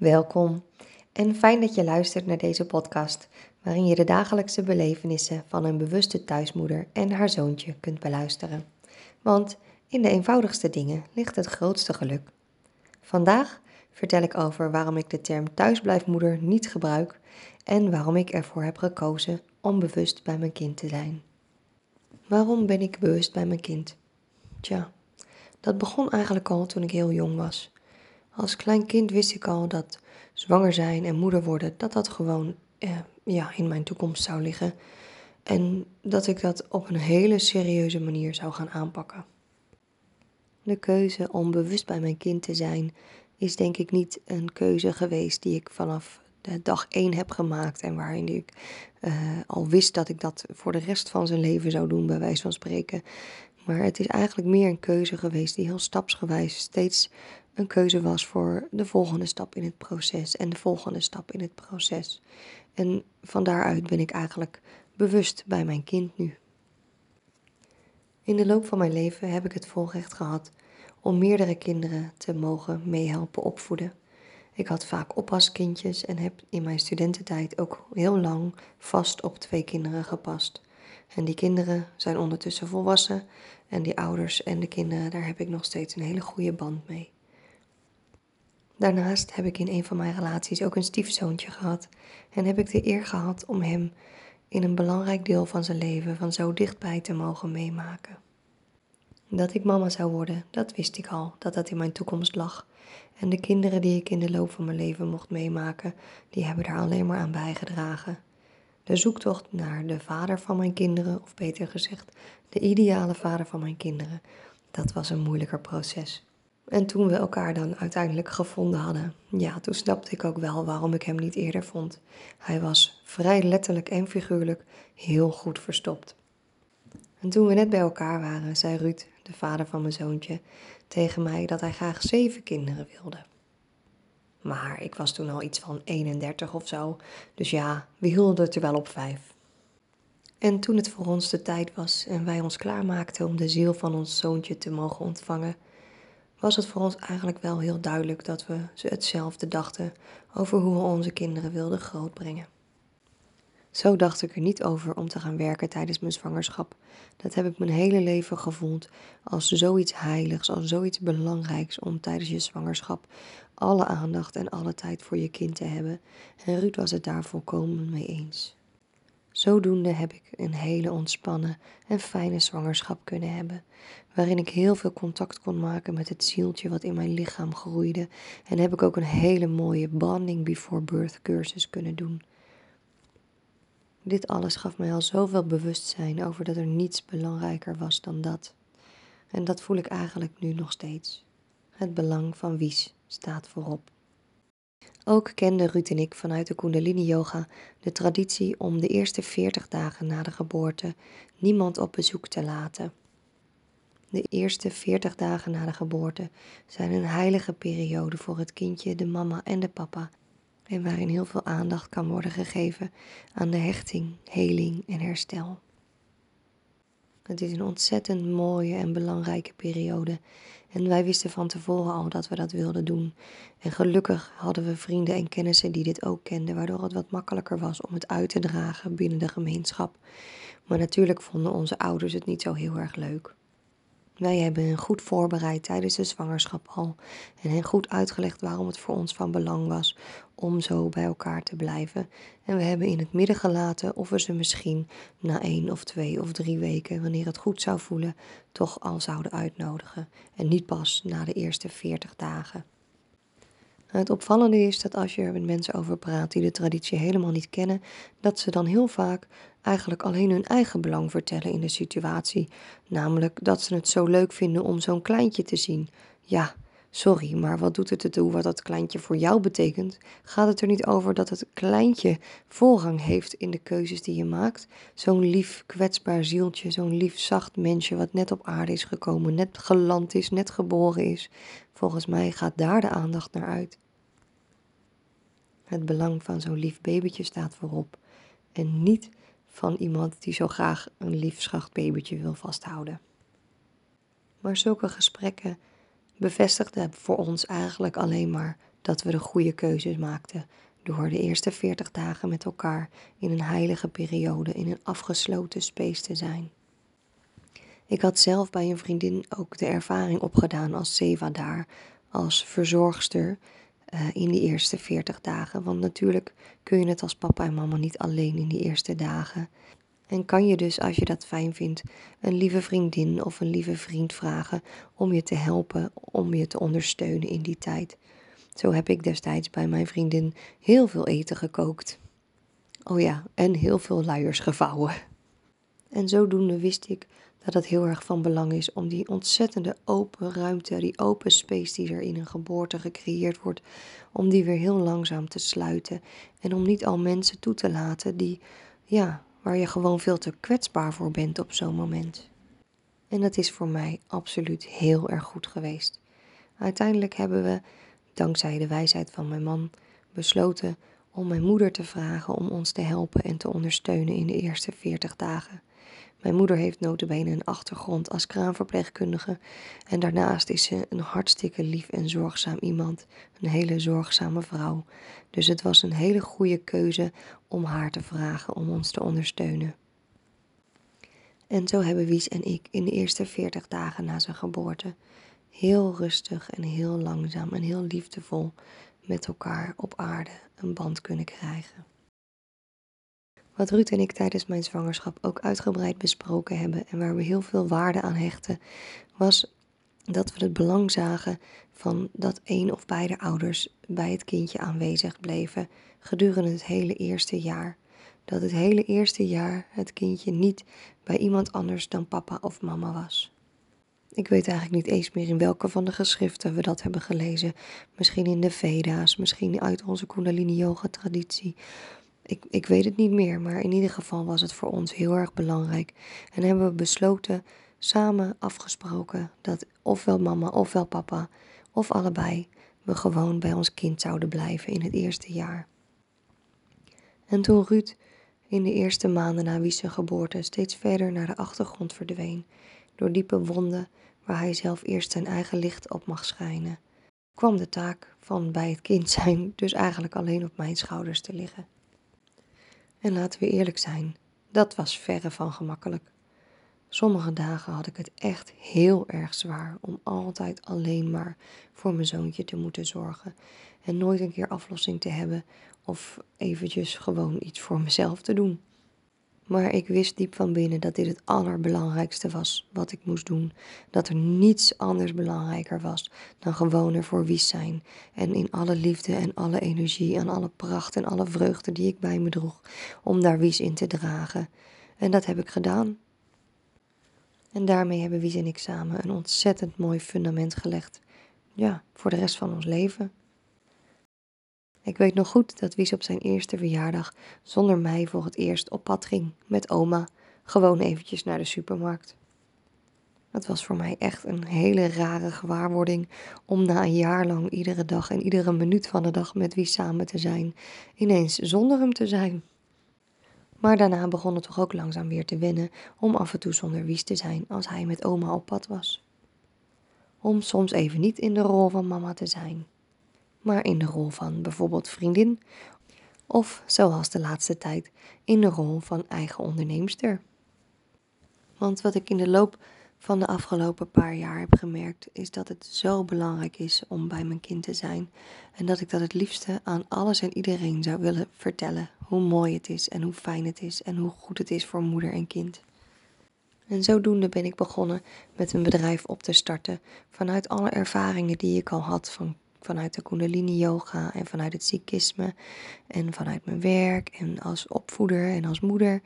Welkom en fijn dat je luistert naar deze podcast, waarin je de dagelijkse belevenissen van een bewuste thuismoeder en haar zoontje kunt beluisteren. Want in de eenvoudigste dingen ligt het grootste geluk. Vandaag vertel ik over waarom ik de term thuisblijfmoeder niet gebruik en waarom ik ervoor heb gekozen om bewust bij mijn kind te zijn. Waarom ben ik bewust bij mijn kind? Tja, dat begon eigenlijk al toen ik heel jong was. Als klein kind wist ik al dat zwanger zijn en moeder worden, dat dat gewoon eh, ja, in mijn toekomst zou liggen. En dat ik dat op een hele serieuze manier zou gaan aanpakken. De keuze om bewust bij mijn kind te zijn is denk ik niet een keuze geweest die ik vanaf de dag één heb gemaakt en waarin ik uh, al wist dat ik dat voor de rest van zijn leven zou doen, bij wijze van spreken. Maar het is eigenlijk meer een keuze geweest die heel stapsgewijs steeds een keuze was voor de volgende stap in het proces en de volgende stap in het proces. En van daaruit ben ik eigenlijk bewust bij mijn kind nu. In de loop van mijn leven heb ik het volrecht gehad om meerdere kinderen te mogen meehelpen opvoeden. Ik had vaak oppaskindjes en heb in mijn studententijd ook heel lang vast op twee kinderen gepast. En die kinderen zijn ondertussen volwassen en die ouders en de kinderen, daar heb ik nog steeds een hele goede band mee. Daarnaast heb ik in een van mijn relaties ook een stiefzoontje gehad en heb ik de eer gehad om hem in een belangrijk deel van zijn leven van zo dichtbij te mogen meemaken. Dat ik mama zou worden, dat wist ik al, dat dat in mijn toekomst lag. En de kinderen die ik in de loop van mijn leven mocht meemaken, die hebben daar alleen maar aan bijgedragen. De zoektocht naar de vader van mijn kinderen, of beter gezegd, de ideale vader van mijn kinderen, dat was een moeilijker proces. En toen we elkaar dan uiteindelijk gevonden hadden, ja, toen snapte ik ook wel waarom ik hem niet eerder vond. Hij was vrij letterlijk en figuurlijk heel goed verstopt. En toen we net bij elkaar waren, zei Ruud, de vader van mijn zoontje, tegen mij dat hij graag zeven kinderen wilde. Maar ik was toen al iets van 31 of zo, dus ja, we hielden het er wel op vijf. En toen het voor ons de tijd was en wij ons klaarmaakten om de ziel van ons zoontje te mogen ontvangen, was het voor ons eigenlijk wel heel duidelijk dat we hetzelfde dachten over hoe we onze kinderen wilden grootbrengen. Zo dacht ik er niet over om te gaan werken tijdens mijn zwangerschap. Dat heb ik mijn hele leven gevoeld als zoiets heiligs, als zoiets belangrijks om tijdens je zwangerschap alle aandacht en alle tijd voor je kind te hebben. En Ruud was het daar volkomen mee eens. Zodoende heb ik een hele ontspannen en fijne zwangerschap kunnen hebben, waarin ik heel veel contact kon maken met het zieltje wat in mijn lichaam groeide en heb ik ook een hele mooie bonding before birth cursus kunnen doen. Dit alles gaf mij al zoveel bewustzijn over dat er niets belangrijker was dan dat. En dat voel ik eigenlijk nu nog steeds. Het belang van Wies staat voorop. Ook kenden Ruud en ik vanuit de Kundalini Yoga de traditie om de eerste 40 dagen na de geboorte niemand op bezoek te laten. De eerste 40 dagen na de geboorte zijn een heilige periode voor het kindje, de mama en de papa en waarin heel veel aandacht kan worden gegeven aan de hechting, heling en herstel. Het is een ontzettend mooie en belangrijke periode en wij wisten van tevoren al dat we dat wilden doen. En gelukkig hadden we vrienden en kennissen die dit ook kenden, waardoor het wat makkelijker was om het uit te dragen binnen de gemeenschap. Maar natuurlijk vonden onze ouders het niet zo heel erg leuk. Wij hebben hen goed voorbereid tijdens de zwangerschap al en hen goed uitgelegd waarom het voor ons van belang was om zo bij elkaar te blijven. En we hebben in het midden gelaten of we ze misschien na één of twee of drie weken, wanneer het goed zou voelen, toch al zouden uitnodigen. En niet pas na de eerste veertig dagen. Het opvallende is dat als je er met mensen over praat die de traditie helemaal niet kennen, dat ze dan heel vaak eigenlijk alleen hun eigen belang vertellen in de situatie. Namelijk dat ze het zo leuk vinden om zo'n kleintje te zien. Ja, sorry, maar wat doet het ertoe wat dat kleintje voor jou betekent? Gaat het er niet over dat het kleintje voorrang heeft in de keuzes die je maakt? Zo'n lief, kwetsbaar zieltje, zo'n lief, zacht mensje wat net op aarde is gekomen, net geland is, net geboren is. Volgens mij gaat daar de aandacht naar uit. Het belang van zo'n lief babytje staat voorop en niet van iemand die zo graag een lief zacht babytje wil vasthouden. Maar zulke gesprekken bevestigden voor ons eigenlijk alleen maar dat we de goede keuzes maakten door de eerste 40 dagen met elkaar in een heilige periode in een afgesloten space te zijn. Ik had zelf bij een vriendin ook de ervaring opgedaan als Seva daar, als verzorgster uh, in die eerste 40 dagen. Want natuurlijk kun je het als papa en mama niet alleen in die eerste dagen. En kan je dus, als je dat fijn vindt, een lieve vriendin of een lieve vriend vragen om je te helpen, om je te ondersteunen in die tijd. Zo heb ik destijds bij mijn vriendin heel veel eten gekookt. Oh ja, en heel veel luiers gevouwen. En zodoende wist ik dat het heel erg van belang is om die ontzettende open ruimte, die open space die er in een geboorte gecreëerd wordt, om die weer heel langzaam te sluiten. En om niet al mensen toe te laten die, ja, waar je gewoon veel te kwetsbaar voor bent op zo'n moment. En dat is voor mij absoluut heel erg goed geweest. Uiteindelijk hebben we, dankzij de wijsheid van mijn man, besloten om mijn moeder te vragen om ons te helpen en te ondersteunen in de eerste 40 dagen. Mijn moeder heeft notabene een achtergrond als kraamverpleegkundige en daarnaast is ze een hartstikke lief en zorgzaam iemand, een hele zorgzame vrouw. Dus het was een hele goede keuze om haar te vragen om ons te ondersteunen. En zo hebben Wies en ik in de eerste 40 dagen na zijn geboorte heel rustig en heel langzaam en heel liefdevol met elkaar op aarde een band kunnen krijgen. Wat Ruud en ik tijdens mijn zwangerschap ook uitgebreid besproken hebben en waar we heel veel waarde aan hechten, was dat we het belang zagen van dat een of beide ouders bij het kindje aanwezig bleven gedurende het hele eerste jaar. Dat het hele eerste jaar het kindje niet bij iemand anders dan papa of mama was. Ik weet eigenlijk niet eens meer in welke van de geschriften we dat hebben gelezen. Misschien in de Veda's, misschien uit onze Kundalini Yoga traditie. Ik, ik weet het niet meer, maar in ieder geval was het voor ons heel erg belangrijk. En hebben we besloten, samen afgesproken, dat ofwel mama ofwel papa, of allebei, we gewoon bij ons kind zouden blijven in het eerste jaar. En toen Ruud in de eerste maanden na Wies geboorte steeds verder naar de achtergrond verdween, door diepe wonden waar hij zelf eerst zijn eigen licht op mag schijnen, kwam de taak van bij het kind zijn dus eigenlijk alleen op mijn schouders te liggen. En laten we eerlijk zijn, dat was verre van gemakkelijk. Sommige dagen had ik het echt heel erg zwaar om altijd alleen maar voor mijn zoontje te moeten zorgen en nooit een keer aflossing te hebben of eventjes gewoon iets voor mezelf te doen. Maar ik wist diep van binnen dat dit het allerbelangrijkste was wat ik moest doen. Dat er niets anders belangrijker was dan gewoon er voor Wies zijn. En in alle liefde en alle energie en alle pracht en alle vreugde die ik bij me droeg, om daar Wies in te dragen. En dat heb ik gedaan. En daarmee hebben Wies en ik samen een ontzettend mooi fundament gelegd. Ja, voor de rest van ons leven. Ik weet nog goed dat Wies op zijn eerste verjaardag zonder mij voor het eerst op pad ging met oma, gewoon eventjes naar de supermarkt. Het was voor mij echt een hele rare gewaarwording om na een jaar lang iedere dag en iedere minuut van de dag met Wies samen te zijn, ineens zonder hem te zijn. Maar daarna begon het toch ook langzaam weer te wennen om af en toe zonder Wies te zijn als hij met oma op pad was. Om soms even niet in de rol van mama te zijn maar in de rol van bijvoorbeeld vriendin of zoals de laatste tijd in de rol van eigen onderneemster. Want wat ik in de loop van de afgelopen paar jaar heb gemerkt, is dat het zo belangrijk is om bij mijn kind te zijn. En dat ik dat het liefste aan alles en iedereen zou willen vertellen. Hoe mooi het is en hoe fijn het is en hoe goed het is voor moeder en kind. En zodoende ben ik begonnen met een bedrijf op te starten vanuit alle ervaringen die ik al had van vanuit de Kundalini Yoga en vanuit het Sikhisme en vanuit mijn werk en als opvoeder en als moeder.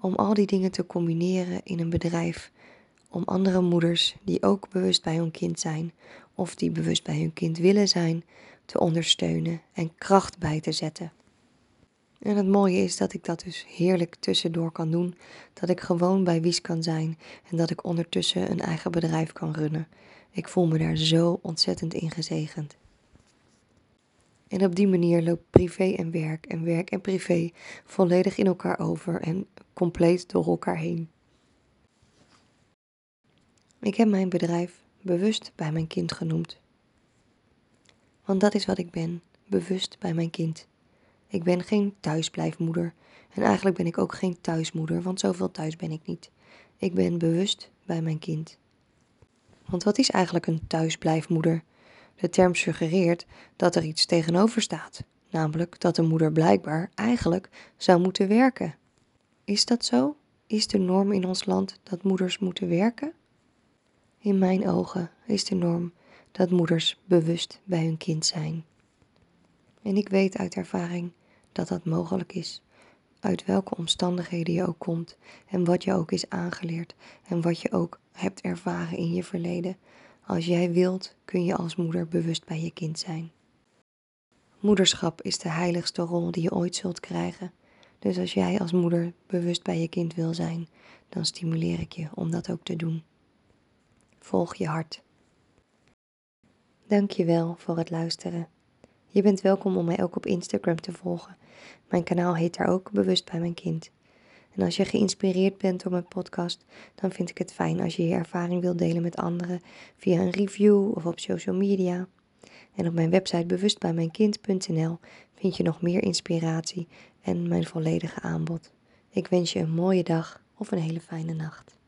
Om al die dingen te combineren in een bedrijf. Om andere moeders die ook bewust bij hun kind zijn of die bewust bij hun kind willen zijn, te ondersteunen en kracht bij te zetten. En het mooie is dat ik dat dus heerlijk tussendoor kan doen. Dat ik gewoon bij Wies kan zijn en dat ik ondertussen een eigen bedrijf kan runnen. Ik voel me daar zo ontzettend in gezegend. En op die manier loopt privé en werk en werk en privé volledig in elkaar over en compleet door elkaar heen. Ik heb mijn bedrijf bewust bij mijn kind genoemd. Want dat is wat ik ben, bewust bij mijn kind. Ik ben geen thuisblijfmoeder. En eigenlijk ben ik ook geen thuismoeder, want zoveel thuis ben ik niet. Ik ben bewust bij mijn kind. Want wat is eigenlijk een thuisblijfmoeder? De term suggereert dat er iets tegenover staat, namelijk dat de moeder blijkbaar eigenlijk zou moeten werken. Is dat zo? Is de norm in ons land dat moeders moeten werken? In mijn ogen is de norm dat moeders bewust bij hun kind zijn. En ik weet uit ervaring dat dat mogelijk is. Uit welke omstandigheden je ook komt en wat je ook is aangeleerd en wat je ook hebt ervaren in je verleden. Als jij wilt, kun je als moeder bewust bij je kind zijn. Moederschap is de heiligste rol die je ooit zult krijgen. Dus als jij als moeder bewust bij je kind wil zijn, dan stimuleer ik je om dat ook te doen. Volg je hart. Dank je wel voor het luisteren. Je bent welkom om mij ook op Instagram te volgen. Mijn kanaal heet daar ook Bewust bij mijn kind. En als je geïnspireerd bent door mijn podcast, dan vind ik het fijn als je je ervaring wilt delen met anderen via een review of op social media. En op mijn website bewustbijmijnkind.nl vind je nog meer inspiratie en mijn volledige aanbod. Ik wens je een mooie dag of een hele fijne nacht.